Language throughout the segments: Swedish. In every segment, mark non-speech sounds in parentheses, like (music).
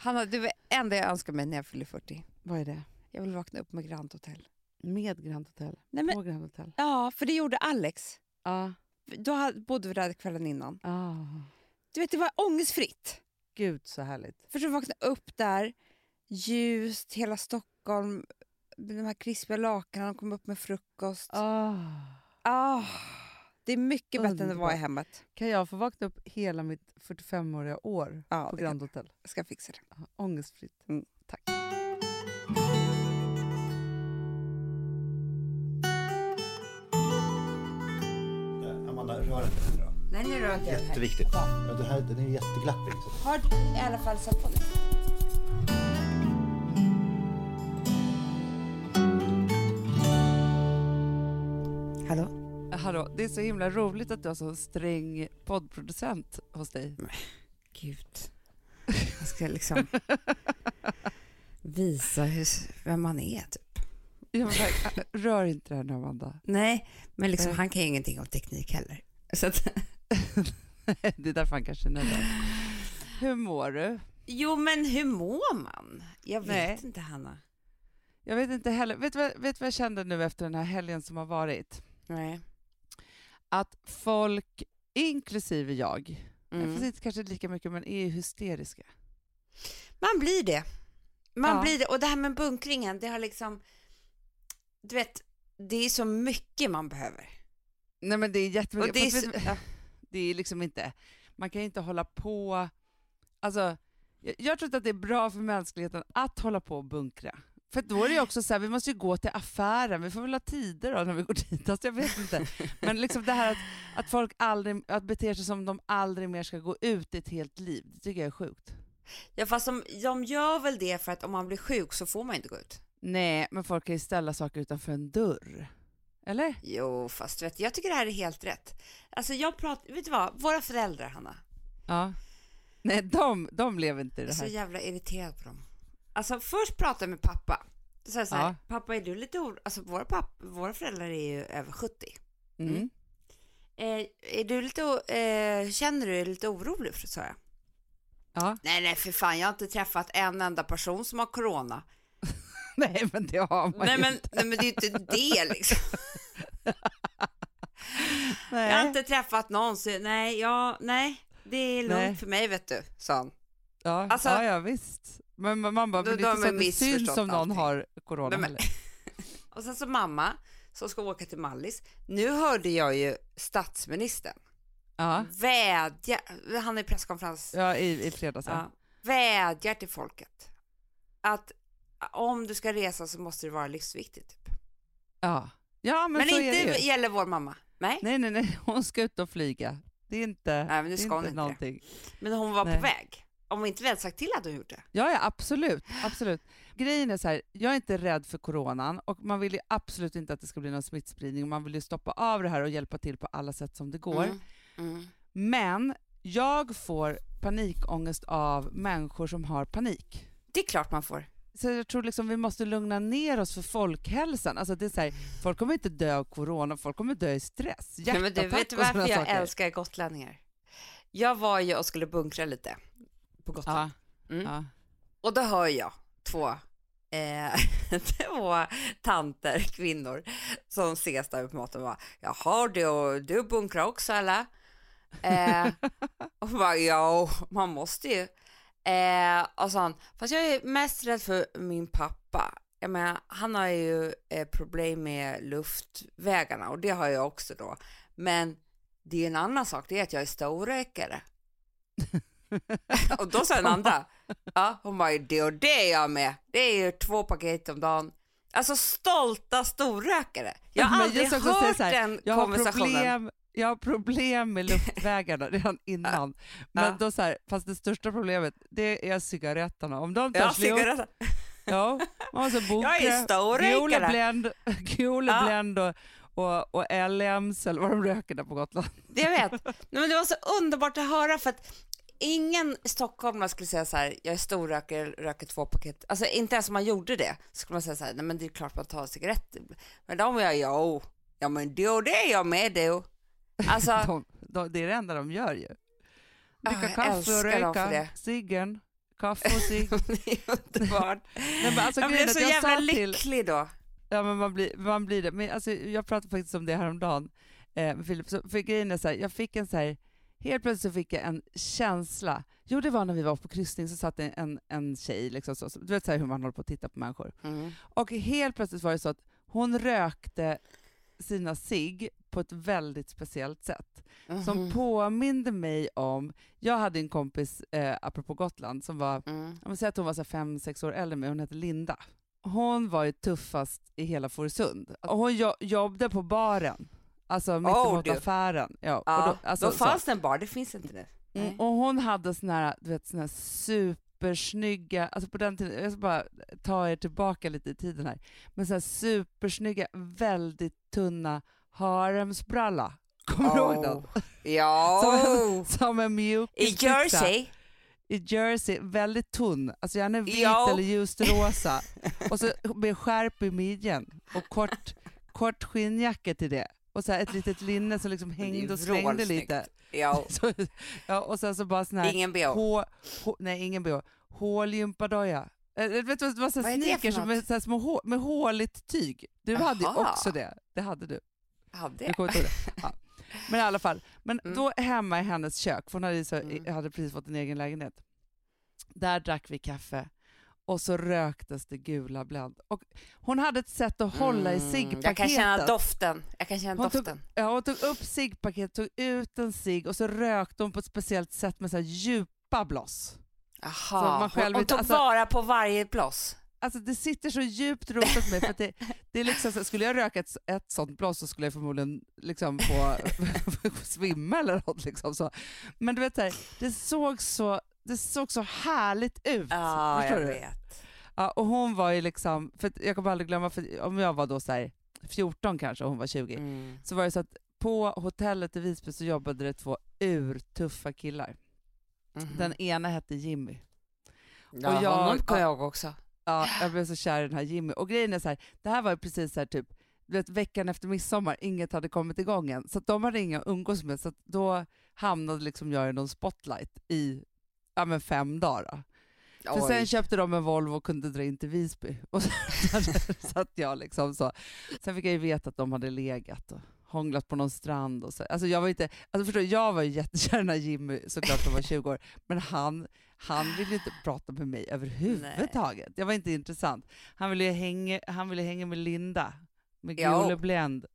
Hanna, det enda jag önskar mig när jag fyller 40. Vad är det? Jag vill vakna upp med Grand Hotel. Med Grand Hotel? Nej, men, På Grand Hotel? ja, för det gjorde Alex. Ja. Då bodde vi där kvällen innan. Ah. Du vet, det var ångestfritt. Gud så härligt. För så vakna upp där, ljust, hela Stockholm, de här krispiga lakanen, kom upp med frukost. Ah. Ah, det är mycket bättre än att vara i hemmet. Kan jag få vakna upp hela mitt 45-åriga år Ja, på det Grand Hotel? Jag ska fixa det. Ångestfritt. Mm. Tack. Amanda, rör inte den då. Nej, nu rör inte den. Jätteviktigt. Ja, det här, den är jätteglappig. Så. Har du i alla fall satt på det? Hallå? Hallå, det är så himla roligt att du har så sträng poddproducent hos dig. Gud. Jag ska liksom (laughs) visa hur, vem man är. Typ. Ja, men, verk- rör inte den Amanda. Nej, men liksom, Nej. han kan ju ingenting om teknik heller. Så att, (laughs) det är därför han kanske är nöjd. Hur mår du? jo, men hur mår man? Jag vet Nej. inte, Hanna. Jag vet inte heller. Vet du vad, vet vad jag kände nu efter den här helgen som har varit? Nej. Att folk, inklusive jag, Mm. fast inte kanske lika mycket, men är hysteriska. Man blir det. Man Ja. blir det. Och det här med bunkringen, det har liksom... Du vet, det är så mycket man behöver. Nej men det är jättemycket. Och det är så, ja. (laughs) det är liksom inte, man kan ju inte hålla på, alltså jag, jag tror inte att det är bra för mänskligheten att hålla på och bunkra. För då är det också så här, vi måste ju gå till affären, vi får väl ha tider då när vi går dit, alltså jag vet inte. Men liksom det här att, att folk aldrig, att bete sig som de aldrig mer ska gå ut i ett helt liv, det tycker jag är sjukt. ja, fast de, de gör väl det för att om man blir sjuk så får man inte gå ut. Nej, men folk kan ju ställa saker utanför en dörr. Eller? Jo, fast vet, jag tycker det här är helt rätt. Alltså jag pratar, vet du vad, våra föräldrar, Hanna, Ja. Nej, de, de lever inte i jag är det så här. jävla irriterad på dem. Alltså först pratade jag med pappa. Så sa jag så här, Ja. pappa är du lite orolig? Alltså våra, papp, våra föräldrar är ju över 70. Mm. Eh, är du lite, eh, känner du dig lite orolig? sa jag. Ja. Nej, nej, för fan, jag har inte träffat en enda person som har corona. (laughs) Nej, men det har man Nej ju men, inte. nej, men det är ju inte det liksom. Nej. (laughs) Jag har inte träffat någon, så nej, ja, nej, det är lugnt Nej. för mig vet du, sa han. Ja, Alltså- ja, ja visst. Men man bara, men det är inte så att det syns om någon allting. har corona men- heller. (laughs) Och sen så mamma, som ska åka till Mallis. Nu hörde jag ju statsministern Ja, vädja, han är presskonferens, ja i, i fredags. Ja. ja, vädjar till folket att om du ska resa så måste det vara livsviktigt. Typ. Ja. ja, men, Men, så är inte det ju. gäller vår mamma. Nej, Nej, nej, nej, hon ska ut och flyga. Det är inte, Nej, men det är ska hon inte inte det. någonting. men hon var Nej. på väg. Om vi inte väl sagt till hade hon gjort det. Ja, ja, absolut. absolut. Grejen är så här, jag är inte rädd för coronan och man vill ju absolut inte att det ska bli någon smittspridning. Man vill ju stoppa av det här och hjälpa till på alla sätt som det går. Mm. Mm. Men jag får panikångest av människor som har panik. Det är klart man får. Så jag tror liksom vi måste lugna ner oss för folkhälsan. Alltså det är så här, folk kommer inte dö av corona, folk kommer dö i stress. Nej, men du, Hjärtattack vet du varför jag saker. älskar gotlänningar? Jag var ju och skulle bunkra lite på Gotland. Ja, Mm. ja. Och då hör jag två, eh, (laughs) två tanter, kvinnor, som ses där på maten och bara, jaha du, du bunkrar också eller? Eh, (laughs) och bara, ja, man måste ju. Eh, och så han, fast jag är mest rädd för min pappa. Jag menar, han har ju eh, problem med luftvägarna och det har jag också då. Men det är en annan sak, det är att jag är storrökare. (laughs) och då sa den andra, ja, hon bara, det och det är jag med. Det är ju två paket om dagen. Alltså stolta storrökare. Jag har Men aldrig hört så här, den jag har, konversationen. problem, jag har problem med luftvägarna redan (laughs) innan. Men Ja. då så här, fast det största problemet det är cigaretterna. Om de tar Ja, slut, (laughs) ja, man måste boka Jag är storrökare. Gula Gula Ja. Blend och, och, och LMs eller vad de röker där på Gotland. Jag vet. Nej, men det var så underbart att höra för att ingen stockholmare skulle säga så här, jag är storrökare, röker två paket. Alltså inte ens om man gjorde det så skulle man säga så här, nej men det är klart man tar cigaretter. Men de är jo, ja men det och det är jag med du. Alltså, (laughs) De, de, det är det enda de gör ju. Ja, Dricka kaffe och röka, ciggen, kaffe och cigg. (laughs) det är underbart. Nej, men alltså, jag blev så jag jävla sa till- lycklig då. Ja, men man blir, man blir det. Men alltså, jag pratade faktiskt om det häromdagen eh, med Filip. Så, för grejen är så här, jag fick en så här, helt plötsligt så fick jag en känsla. Jo, det var när vi var på kryssning så satt en, en tjej, liksom så, du vet så hur man håller på att titta på människor. Mm. Och helt plötsligt var det så att hon rökte sina cigg på ett väldigt speciellt sätt. Som Mhm. påminde mig om, jag hade en kompis, eh, apropå Gotland, som var Mm. jag säga att hon var så här fem, sex år äldre än mig, hon hette Linda. Hon var ju tuffast i hela Fårösund. Och hon jo jobbade på baren, alltså mitt Oh, affären. Ja, Ja, och då, alltså, då fanns det en bar, det finns inte nu. Mm, och hon hade såna här, du vet, såna här supersnygga, alltså på den tiden, jag ska bara ta er tillbaka lite i tiden här, men så här supersnygga, väldigt tunna haremsbralla. Kommer du ihåg den? Oh. Ja, (laughs) Som en i mjukisbyxa. Jersey. i jersey, väldigt tunn, alltså gärna vit Ja. eller ljust rosa. (laughs) och så med skärp i midjan och kort, kort skinnjacka till det. Och så ett litet linne som liksom hängde och vrålsnyggt. lite. Ja, (laughs) Så, ja, och sen så bara sån här, ingen bh. hå, hå, nej ingen bh, hålgympadojor. Eh, Vet du det var så här sneakers med, så små med håligt tyg. Du hade ju också det. Det hade du. Hade jag? ihåg det. Ja. Men i alla fall, men Mm. då hemma i hennes kök, för hon hade, så, Mm. hade precis fått en egen lägenhet, där drack vi kaffe och så röktes det gula Blend. Och hon hade ett sätt att hålla i Mm, ciggpaketet. Jag kan känna doften. Jag kan känna Hon tog- doften. Ja, hon tog upp ciggpaketet, tog ut en cigg och så rökte hon på ett speciellt sätt med så här djupa bloss. Jaha, hon, hon tog alltså- vara på varje bloss. Alltså det sitter så djupt rotat mig för det, det är liksom så, skulle jag röka ett, ett sånt bloss så skulle jag förmodligen liksom få (laughs) svimma eller något liksom så. Men du vet här, det såg så, det såg så härligt ut. Ja, förstår jag du? vet. Ja, och hon var ju liksom, för jag kommer aldrig glömma, för om jag var då så här 14 kanske och hon var 20, Mm. så var det så att på hotellet i Visby så jobbade det två urtuffa killar. Mhm. Den ena hette Jimmy. ja, och jag- honom kommer jag ihåg också. Ja, jag blev så kär i den här Jimmy. Och grejen är så här, det här var ju precis så här typ, vet, veckan efter midsommar, inget hade kommit igång än. Så att de hade inga att umgås med, så att då hamnade liksom jag i någon spotlight i ja, men fem dagar. Då. För sen köpte de en Volvo och kunde dra in till Visby. (laughs) Och så satt jag liksom så. Sen fick jag ju veta att de hade legat och hånglat på någon strand. Och så. Alltså jag var inte, alltså förstår jag var ju jättekär när Jimmy såklart de var (laughs) 20 år, men han, han ville inte prata med mig överhuvudtaget. Jag var inte intressant. Han ville hänga, han ville hänga med Linda, med Ja. Gule Blend,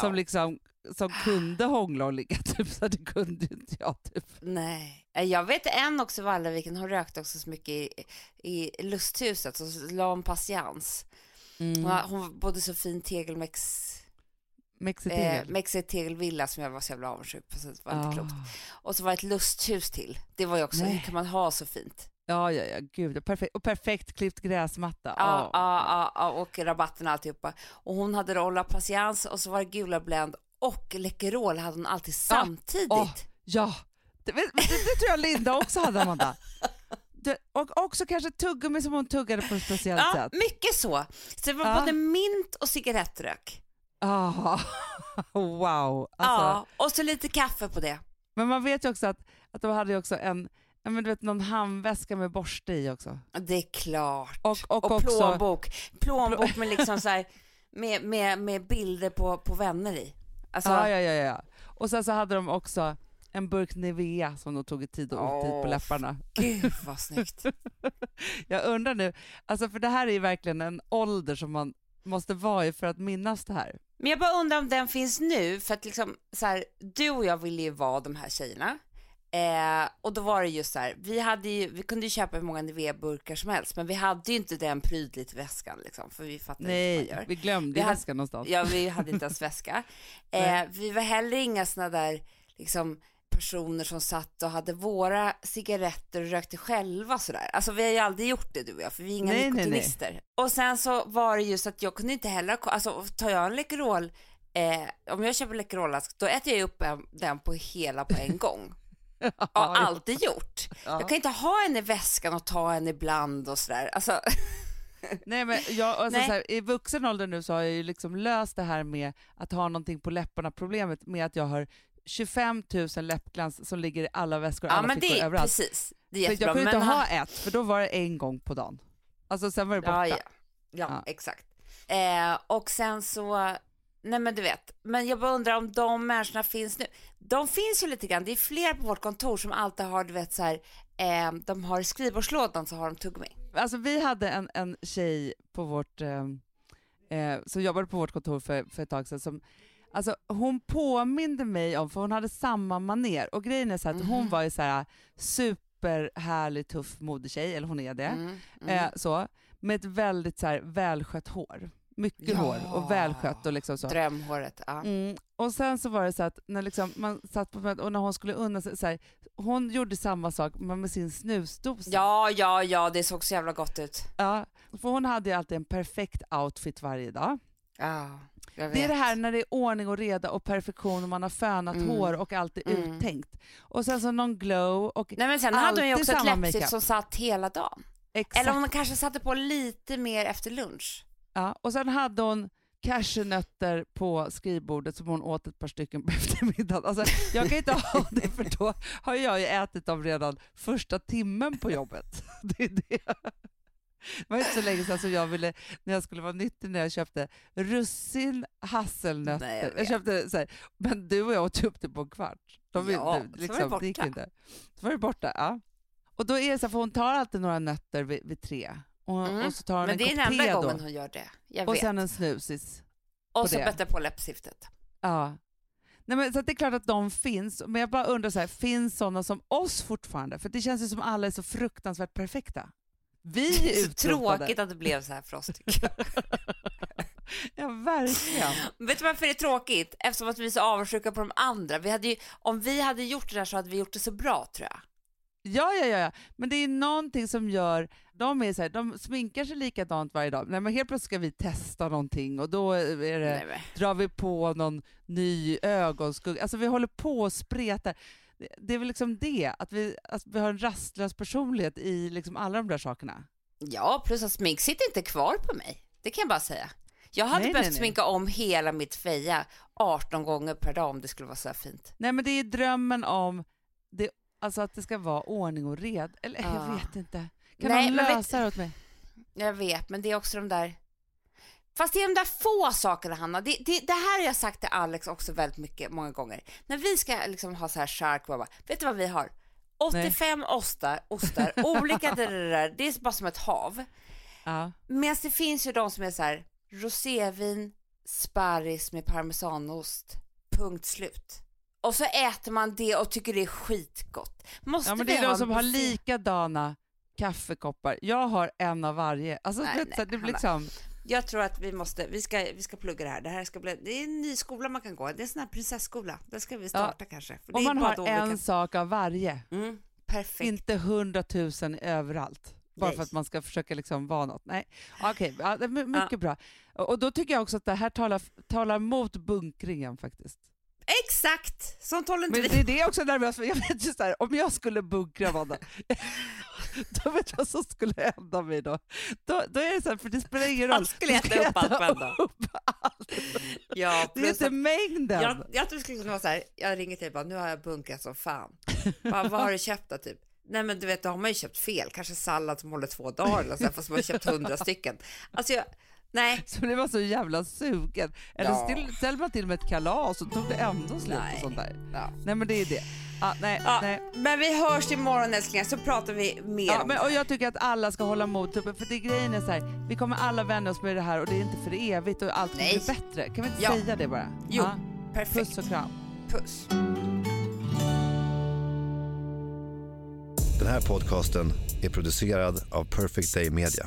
som Ja. liksom som kunde hångla och ligga, (laughs) typ, så det kunde inte jag. Typ. Nej. Eh, Jag vet en också i Vallaviken, hon rökte också så mycket i, i lusthuset, så la hon patiens. Mm. Hon, hon bodde så fin tegelmex, eh, Mexitegel. mexig tegelvilla som jag var så jävla avundsjuk på, så det var inte Ah. klokt. Och så var det ett lusthus till. Det var ju också, Nej. hur kan man ha så fint? Ja, ja, ja, gud. Perfekt. Och perfekt klippt gräsmatta. Ja, Åh. ja, ja, och rabatten och alltihopa. Och hon hade Rolla Patience och så var det Gula Blend och Läkerol hade hon alltid samtidigt. Åh, Ja, det, det, det, tror jag Linda också hade, Amanda. Det, och också kanske tuggummi som hon tuggade på ett speciellt ja, sätt. mycket så. Så det var Ja. både mint och cigarettrök. Ah, (laughs) wow. Alltså, Ja, och så lite kaffe på det. Men man vet ju också att, att de hade också en, ja, men du vet, någon handväska med borste i också. Det är klart. Och, och, Och också, plånbok. Plånbok med liksom så här, med, med, med bilder på, på vänner i. Alltså, ja, ja, ja, ja. Och sen så hade de också en burk Nivea som de tog i tid och otid på Åh, läpparna. gud vad (laughs) snyggt. Jag undrar nu, alltså för det här är ju verkligen en ålder som man måste vara i för att minnas det här. Men jag bara undrar om den finns nu, för att liksom så här, du och jag ville ju vara de här tjejerna. Eh, och då var det just så här, vi, hade ju, vi kunde ju köpa hur många Nivea-burkar som helst, men vi hade ju inte den prydligt väskan liksom, för vi fattade inte Nej, vad man gör. vi glömde Vi hade- väskan någonstans. Ja, vi hade inte ens (laughs) väska. Eh, Nej. vi var heller inga såna där liksom personer som satt och hade våra cigaretter och rökte själva sådär. Alltså vi har ju aldrig gjort det du och jag, för vi är inga Nej, nej, nej. nikotinister. Och sen så var det just att jag kunde inte heller, alltså tar jag en Läkerol, eh, om jag köper Läkerolask, då äter jag upp en, den på hela på en (laughs) gång. Ja, Har alltid gjort. ja. Jag kan inte ha en i väskan och ta en ibland och sådär. Alltså, (laughs) Nej, men jag, alltså, Nej. Så här, I vuxen ålder nu så har jag ju liksom löst det här med att ha någonting på läpparna, problemet med att jag har 25 000 läppglans som ligger i alla väskor, Ja alla men fickor, det överallt. precis. Det är Så jättebra. jag kunde inte han- ha ett, för då var det en gång på dagen. Alltså sen var det borta. Ja, ja. ja, Ja. exakt. Eh, och sen så, nej men du vet, men jag bara undrar om de människorna finns nu. De finns ju lite grann, det är fler på vårt kontor som alltid har, du vet så här, eh, de har i skrivbordslådan så har de tuggummi. Alltså vi hade en, en tjej på vårt, eh, eh, som jobbade på vårt kontor för, för ett tag sedan som Alltså hon påminde mig om, för hon hade samma maner och grejen är så att hon Mhm. var ju så här superhärlig tuff modetjej, eller hon är det, Mm, mm. eh, så, med ett väldigt så här välskött hår. Mycket Ja. hår och välskött och liksom så. Drömhåret, ja. Mm. Och sen så var det så att när liksom man satt på och när hon skulle unna sig, så här, hon gjorde samma sak men med sin snusdosa. Ja, ja, ja, det såg så jävla gott ut. Ja, för hon hade ju alltid en perfekt outfit varje dag. Ja. Det är det här när det är ordning och reda och perfektion och man har fönat Mm. hår och allt är Mm. uttänkt. Och sen så någon glow och Nej men sen hade hon ju också ett läppstift som satt hela dagen. exakt. Eller hon kanske satte på lite mer efter lunch. Ja, och sen hade hon cashewnötter på skrivbordet som hon åt ett par stycken på (laughs) eftermiddagen. Alltså, jag kan inte ha det för då har jag ju ätit dem redan första timmen på jobbet. (laughs) Det är det. Det var inte så länge sedan som jag ville, när jag skulle vara nyttig, när jag köpte russin, hasselnötter. Nej, jag jag köpte så här, men du och jag åt upp det på en kvart. De, Ja, det, så var det liksom, det gick borta. inte. Så var det borta. Ja. Och då är det så här, för hon tar alltid några nötter vid, vid tre. Och, Mm. och så tar hon Men en det är den enda då. gången hon gör det. Jag Och vet. sen en snusis. och så det. bättra på läppstiftet. Ja. Nej, men, så det är klart att de finns, men jag bara undrar, så här, finns sådana som oss fortfarande? För det känns ju som alla är så fruktansvärt perfekta. Vi Det är så tråkigt att det blev så här för oss tycker jag. (laughs) Ja, verkligen. Vet du varför det är tråkigt? Eftersom att vi är så avundsjuka på de andra. Vi hade ju, om vi hade gjort det där så hade vi gjort det så bra tror jag. Ja, ja, ja, ja. Men det är någonting som gör... De, är så här, de sminkar sig likadant varje dag. Nej, men helt plötsligt ska vi testa någonting och då är det, Nej, drar vi på någon ny ögonskugga. Alltså vi håller på och spretar. Det- Det är väl liksom det, att vi, att vi har en rastlös personlighet i liksom alla de där sakerna. Ja, plus att smink sitter inte kvar på mig. Det kan jag bara säga. Jag hade Nej, behövt nej, nej. sminka om hela mitt feja 18 gånger per dag om det skulle vara så här fint. Nej men det är drömmen om det, alltså att det ska vara ordning och red. Eller Ja. jag vet inte. Kan Nej, någon lösa det åt mig? Jag vet, men det är också de där... Fast det är de där få sakerna, Hanna. Det, det, det här har jag sagt till Alex också väldigt mycket, många gånger. När vi ska liksom ha så här shark, bara, vet du vad vi har? 85 ostar, ostar (laughs) olika där, det är bara som ett hav. Ja. Medan det finns ju de som är så här, rosévin, sparris med parmesanost, punkt slut. Och så äter man det och tycker det är skitgott. Måste ja men det är de som har likadana kaffekoppar. Jag har en av varje. Alltså, Nej, (laughs) nej, det blir liksom, Jag tror att vi måste, vi ska, vi ska plugga det här. Det här ska bli, det är en ny skola man kan gå. Det är en sån här prinsesskola. Där ska vi starta kanske. För det om man har en kan... sak av varje. Mm, perfekt. Inte hundratusen överallt. Bara Nej. för att man ska försöka liksom vara något. Nej. Okej, ja, är my- mycket bra. Och då tycker jag också att det här talar, talar mot bunkringen faktiskt. Exakt! Sånt håller inte Men det är det jag också är nervös för. Jag vet just där, om jag skulle bunkra Amanda, (laughs) (laughs) då vet jag vad som skulle hända mig då. Då, då är det så här, för det spelar ingen roll. Han skulle äta upp allt på en dag. Ja, Det är inte att, mängden. jag, jag tror det skulle kunna vara så här, jag ringer till dig bara, nu har jag bunkrat som fan. Bara, vad har du köpt då typ? Nej men du vet, då har man ju köpt fel. Kanske sallad som håller två dagar eller så, fast man har köpt hundra stycken. Alltså jag, nej. (laughs) Så det var så jävla sugen. Eller Ja. ja. ställer man till med ett kalas och tog det ändå slut Nej. och sånt där. Ja. Nej men det är det. Ah, nej, Ja, nej. men vi hörs imorgon älsklingar så pratar vi mer Ja, om men, det och jag tycker att alla ska hålla mod, typ, för det grejen är så här, vi kommer alla vänja oss med det här och det är inte för evigt och allt kommer bli bättre. Kan vi inte Ja. säga det bara? Jo. Ja. Perfekt. Puss och kram. Puss. Den här podcasten är producerad av Perfect Day Media.